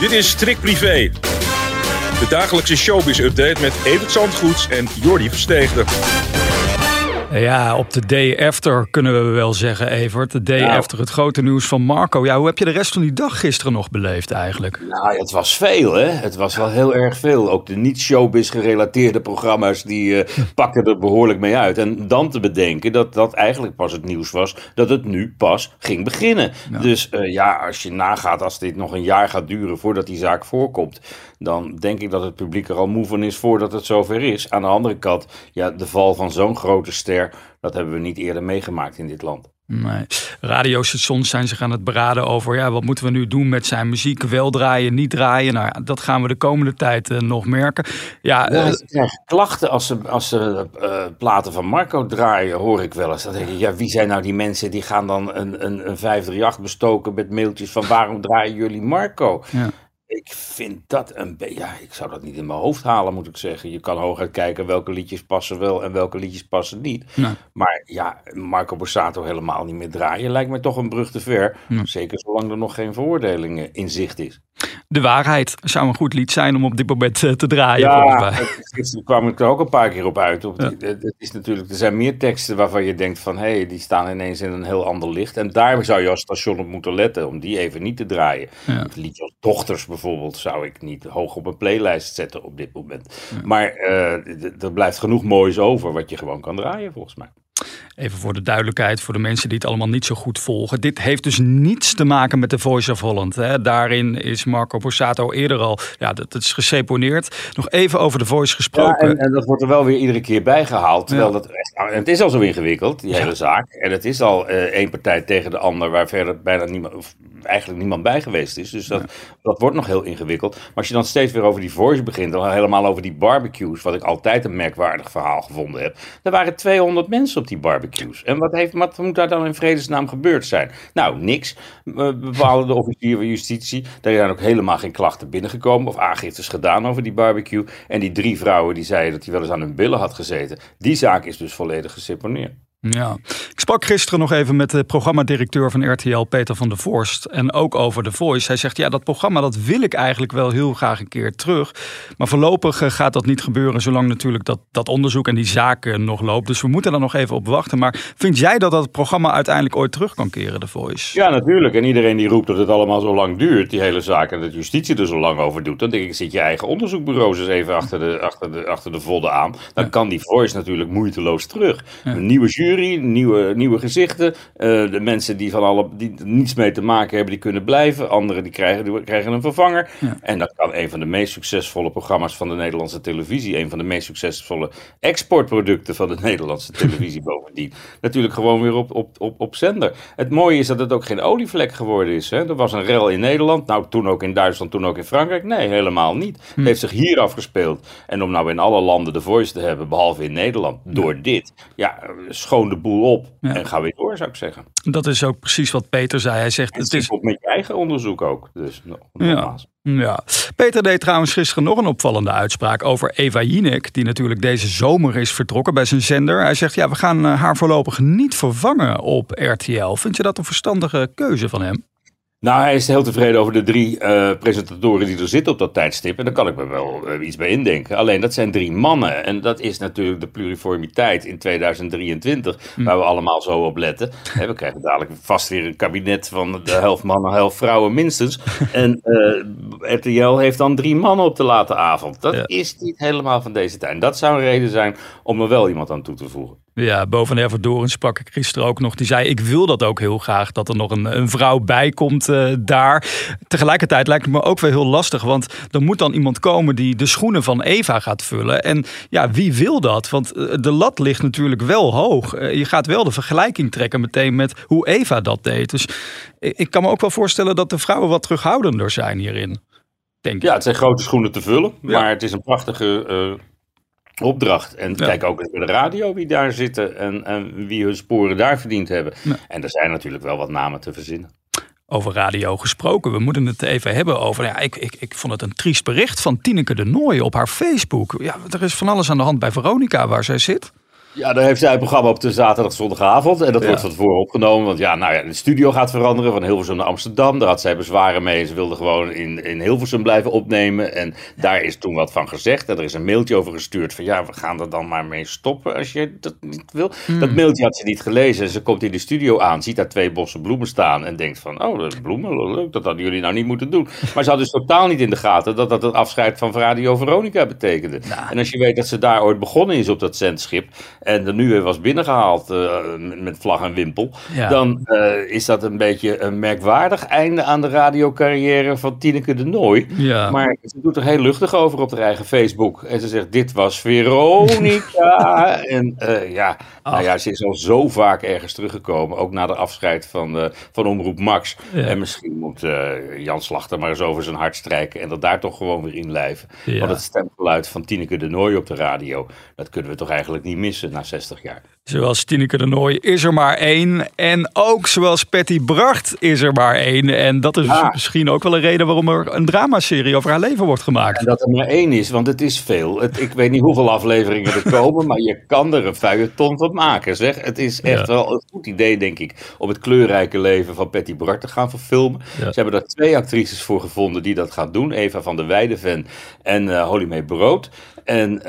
Dit is Trick Privé. De dagelijkse showbiz-update met Evert Zandgoeds en Jordi Versteegde. Ja, op de day after kunnen we wel zeggen, Evert. De day Nou. after het grote nieuws van Marco. Ja, hoe heb je de rest van die dag gisteren nog beleefd eigenlijk? Nou, het was veel, hè? Het was wel heel erg veel. Ook de niet-showbiz gerelateerde programma's, die eh, pakken er behoorlijk mee uit. En dan te bedenken dat dat eigenlijk pas het nieuws was, dat het nu pas ging beginnen. Dus eh, ja, als je nagaat, als dit nog een jaar gaat duren voordat die zaak voorkomt, dan denk ik dat het publiek er al moe van is voordat het zover is. Aan de andere kant, ja, de val van zo'n grote ster, dat hebben we niet eerder meegemaakt in dit land. Nee. Radiostations zijn zich aan het beraden over ja, wat moeten we nu doen met zijn muziek. Wel draaien, niet draaien. Nou, ja, dat gaan we de komende tijd eh, nog merken. Ja, Ja, eh, klachten als ze, als ze eh, platen van Marco draaien, hoor ik wel eens. Dan denk ik, ja, wie zijn nou die mensen die gaan dan een, een, een 538 bestoken met mailtjes van waarom draaien jullie Marco? Ja. Ik vind dat een beetje, ja, ik zou dat niet in mijn hoofd halen, moet ik zeggen. Je kan hooguit kijken welke liedjes passen wel en welke liedjes passen niet. Nee. Maar ja, Marco Borsato helemaal niet meer draaien lijkt me toch een brug te ver. Zeker zolang er nog geen veroordeling eh, in zicht is. De waarheid zou een goed lied zijn om op dit moment eh, te draaien. is- Gisteren kwam ik er ook een paar keer op uit. Op die- het, het is natuurlijk, er zijn meer teksten waarvan je denkt van... hé, hey, die staan ineens in een heel ander licht. En daar zou je als station op moeten letten, om die even niet te draaien. Ja. Het liedje als Dochters bijvoorbeeld zou ik niet hoog op een playlijst zetten op dit moment. Maar eh, er blijft genoeg moois over wat je gewoon kan draaien volgens mij. Even voor de duidelijkheid, voor de mensen die het allemaal niet zo goed volgen. Dit heeft dus niets te maken met The Voice of Holland. Hè. Daarin is Marco Borsato eerder al, ja, dat, dat is geseponeerd. Nog even over The Voice Ja, gesproken. en, en dat wordt er wel weer iedere keer bijgehaald. Terwijl Ja. dat echt, nou, het is al zo ingewikkeld, die hele zaak. En het is al eh, één partij tegen de ander, waar verder bijna niemand, of eigenlijk niemand bij geweest is. Dus dat, dat wordt nog heel ingewikkeld. Maar als je dan steeds weer over die voice begint, dan helemaal over die barbecues, wat ik altijd een merkwaardig verhaal gevonden heb. Er waren 200 mensen op die barbecues. En wat, heeft, wat moet daar dan in vredesnaam gebeurd zijn? Nou, niks. Eh, bepaalde de officier van justitie. Daar zijn ook helemaal geen klachten binnengekomen of aangiftes gedaan over die barbecue. En die drie vrouwen die zeiden dat hij wel eens aan hun billen had gezeten. Die zaak is dus volledig geseponeerd. Ja. Ik sprak gisteren nog even met de programmadirecteur van RTL, Peter van der Vorst. En ook over The Voice. Hij zegt, ja, dat programma dat wil ik eigenlijk wel heel graag een keer terug. Maar voorlopig eh, gaat dat niet gebeuren, zolang natuurlijk dat, dat onderzoek en die zaken nog loopt. Dus we moeten daar nog even op wachten. Maar vind jij dat dat programma uiteindelijk ooit terug kan keren, The Voice? Ja, natuurlijk. En iedereen die roept dat het allemaal zo lang duurt, die hele zaak, en dat justitie er zo lang over doet, dan denk ik, zit je eigen onderzoekbureaus eens even achter de, achter de, achter de vodden aan. Dan kan die voice natuurlijk moeiteloos terug. Een nieuwe jury, nieuwe, nieuwe gezichten. eh, de mensen die, van alle, die niets mee te maken hebben, die kunnen blijven. Anderen die krijgen, die krijgen een vervanger. En dat kan een van de meest succesvolle programma's van de Nederlandse televisie, een van de meest succesvolle exportproducten van de Nederlandse televisie bovendien, natuurlijk gewoon weer op, op, op, op zender. Het mooie is dat het ook geen olievlek geworden is. Hè? Er was een rel in Nederland, nou toen ook in Duitsland, toen ook in Frankrijk. Nee, helemaal niet. Het heeft zich hier afgespeeld. En om nou in alle landen de voice te hebben, behalve in Nederland, door dit, ja, schoon de boel op Ja. en ga weer door, zou ik zeggen. Dat is ook precies wat Peter zei. Hij zegt, En het is... op met je eigen onderzoek ook. Dus. Ja. Peter deed trouwens gisteren nog een opvallende uitspraak over Eva Jinek, die natuurlijk deze zomer is vertrokken bij zijn zender. Hij zegt, ja, we gaan eh, haar voorlopig niet vervangen op RTL. Vind je dat een verstandige keuze van hem? Nou, hij is heel tevreden over de drie eh, presentatoren die er zitten op dat tijdstip. En daar kan ik me wel eh, iets bij indenken. Alleen dat zijn drie mannen. En dat is natuurlijk de pluriformiteit in 2023, waar we allemaal zo op letten. We krijgen dadelijk vast weer een kabinet van de helft mannen, helft vrouwen minstens. En eh, RTL heeft dan drie mannen op de late avond. Dat Ja. is niet helemaal van deze tijd. En dat zou een reden zijn om er wel iemand aan toe te voegen. Ja, boven Erverdoren sprak ik gisteren ook nog. Die zei, ik wil dat ook heel graag, dat er nog een, een vrouw bij komt uh, daar. Tegelijkertijd lijkt het me ook wel heel lastig, want er moet dan iemand komen die de schoenen van Eva gaat vullen. En ja, wie wil dat? Want eh, de lat ligt natuurlijk wel hoog. Uh, je gaat wel de vergelijking trekken meteen met hoe Eva dat deed. Dus ik kan me ook wel voorstellen dat de vrouwen wat terughoudender zijn hierin. Denk ja, het zijn grote schoenen te vullen, ja. maar het is een prachtige opdracht. En kijk ook eens bij de radio wie daar zitten en, en wie hun sporen daar verdiend hebben. En er zijn natuurlijk wel wat namen te verzinnen. Over radio gesproken, we moeten het even hebben over. Ja, ik, ik, ik vond het een triest bericht van Tineke de Nooy op haar Facebook. Ja, er is van alles aan de hand bij Veronica waar zij zit. Ja, dan heeft zij een programma op de zaterdag, zondagavond. En dat wordt van tevoren opgenomen. Want ja, nou ja, de studio gaat veranderen van Hilversum naar Amsterdam. Daar had zij bezwaren mee. Ze wilde gewoon in, in Hilversum blijven opnemen. En daar is toen wat van gezegd. En er is een mailtje over gestuurd van ja, we gaan er dan maar mee stoppen als je dat niet wil. Hmm. Dat mailtje had ze niet gelezen. Ze komt in de studio aan, ziet daar twee bossen bloemen staan. En denkt van, oh, dat is bloemen, leuk. Dat hadden jullie nou niet moeten doen. Maar ze had dus totaal niet in de gaten dat dat het afscheid van Radio Veronica betekende. Nou. En als je weet dat ze daar ooit begonnen is op dat zendschip. En er nu weer was binnengehaald uh, met vlag en wimpel. Dan uh, is dat een beetje een merkwaardig einde aan de radiocarrière van Tineke de Nooi. Ja. Maar ze doet er heel luchtig over op haar eigen Facebook. En ze zegt, dit was Veronica. en uh, ja, nou ja, ze is al zo vaak ergens teruggekomen. Ook na de afscheid van, van Omroep Max. Ja. En misschien moet Jan Slachter maar eens over zijn hart strijken. En dat daar toch gewoon weer in blijven. Ja. Want het stemgeluid van Tineke de Nooi op de radio... dat kunnen we toch eigenlijk niet missen na 60 jaar. Zoals Tineke de Nooi is er maar één. En ook zoals Patty Bracht is er maar één. En dat is ja. misschien ook wel een reden waarom er een dramaserie over haar leven wordt gemaakt. En dat er maar één is, want het is veel. Het, ik weet niet hoeveel afleveringen er komen, maar je kan er een feuilleton van maken. Zeg. Het is echt ja. wel een goed idee, denk ik, om het kleurrijke leven van Patty Bracht te gaan verfilmen. Ja. Ze hebben daar twee actrices voor gevonden die dat gaan doen. Eva van der Weideven en uh, Holly May Brood. En uh,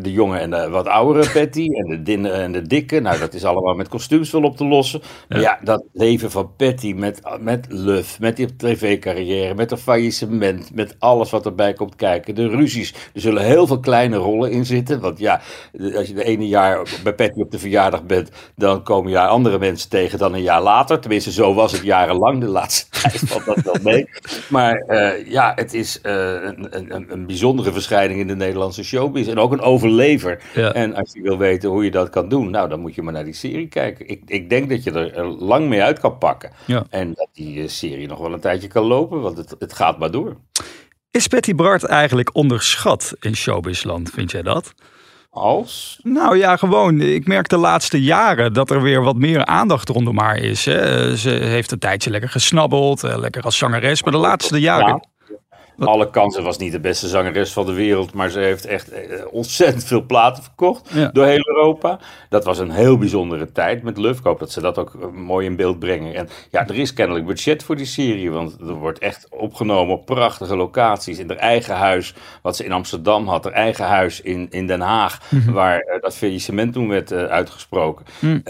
de jonge en de wat oudere Patty en de dinne en de dikke. Nou, dat is allemaal met kostuums wel op te lossen. Maar ja, dat leven van Patty met, met luf, met die tv-carrière, met een faillissement, met alles wat erbij komt kijken. De ruzies. Er zullen heel veel kleine rollen in zitten. Want ja, als je de ene jaar bij Patty op de verjaardag bent, dan komen je andere mensen tegen dan een jaar later. Tenminste, zo was het jarenlang. De laatste tijd valt dat wel mee. Maar uh, ja, het is uh, een, een, een bijzondere verschijning in de Nederlandse show showbiz en ook een overlever. Ja. En als je wil weten hoe je dat kan doen, nou dan moet je maar naar die serie kijken. Ik, ik denk dat je er lang mee uit kan pakken. Ja. En dat die uh, serie nog wel een tijdje kan lopen, want het, het gaat maar door. Is Patty Bart eigenlijk onderschat in showbizland, vind jij dat? Als? Nou ja, gewoon. Ik merk de laatste jaren dat er weer wat meer aandacht rondom haar is. Hè. Ze heeft een tijdje lekker gesnabbeld, eh, lekker als zangeres. Maar de laatste jaren... Alle kansen was niet de beste zangeres van de wereld, maar ze heeft echt eh, ontzettend veel platen verkocht ja. door heel Europa. Dat was een heel bijzondere tijd met Luf. Ik hoop dat ze dat ook uh, mooi in beeld brengen. En ja, er is kennelijk budget voor die serie, want er wordt echt opgenomen op prachtige locaties. In haar eigen huis, wat ze in Amsterdam had, haar eigen huis in, in Den Haag, mm -hmm. waar uh, dat faillissement toen werd uitgesproken. Mm.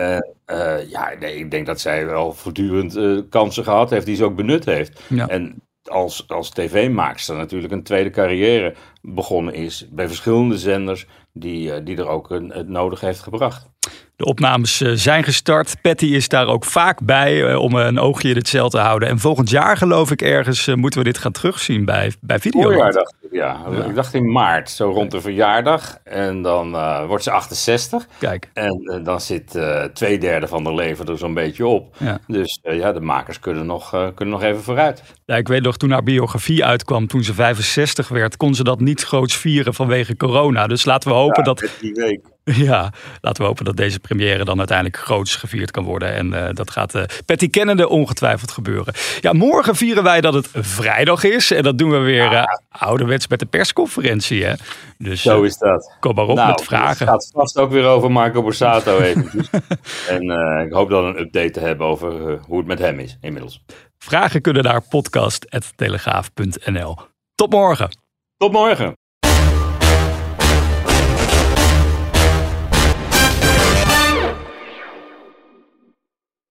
ja, nee, ik denk dat zij wel voortdurend kansen gehad heeft die ze ook benut heeft. Ja. En als, als tv-maakster natuurlijk een tweede carrière begonnen is bij verschillende zenders die, die er ook een, het nodig heeft gebracht. De opnames zijn gestart. Patty is daar ook vaak bij om een oogje in het cel te houden. En volgend jaar geloof ik ergens moeten we dit gaan terugzien bij, bij video. Voorjaar dacht ik, ja. ja. Ik dacht in maart, zo rond de verjaardag. En dan uh, wordt ze 68. Kijk. En uh, dan zit uh, twee derde van haar leven er zo'n beetje op. Ja. Dus ja, de makers kunnen nog, kunnen nog even vooruit. Ja, ik weet nog, toen haar biografie uitkwam, toen ze 65 werd, kon ze dat niet groots vieren vanwege corona. Dus laten we hopen ja, dat... Die week. Ja, laten we hopen dat deze première dan uiteindelijk groots gevierd kan worden. En uh, dat gaat uh, Patty kennende ongetwijfeld gebeuren. Ja, morgen vieren wij dat het vrijdag is. En dat doen we weer uh, ouderwets met de persconferentie. Hè? Dus, Zo is dat. Kom maar op nou, met vragen. Het gaat vast ook weer over Marco Borsato eventjes. en ik hoop dan een update te hebben over hoe het met hem is inmiddels. Vragen kunnen naar podcast.telegraaf.nl. Tot morgen. Tot morgen.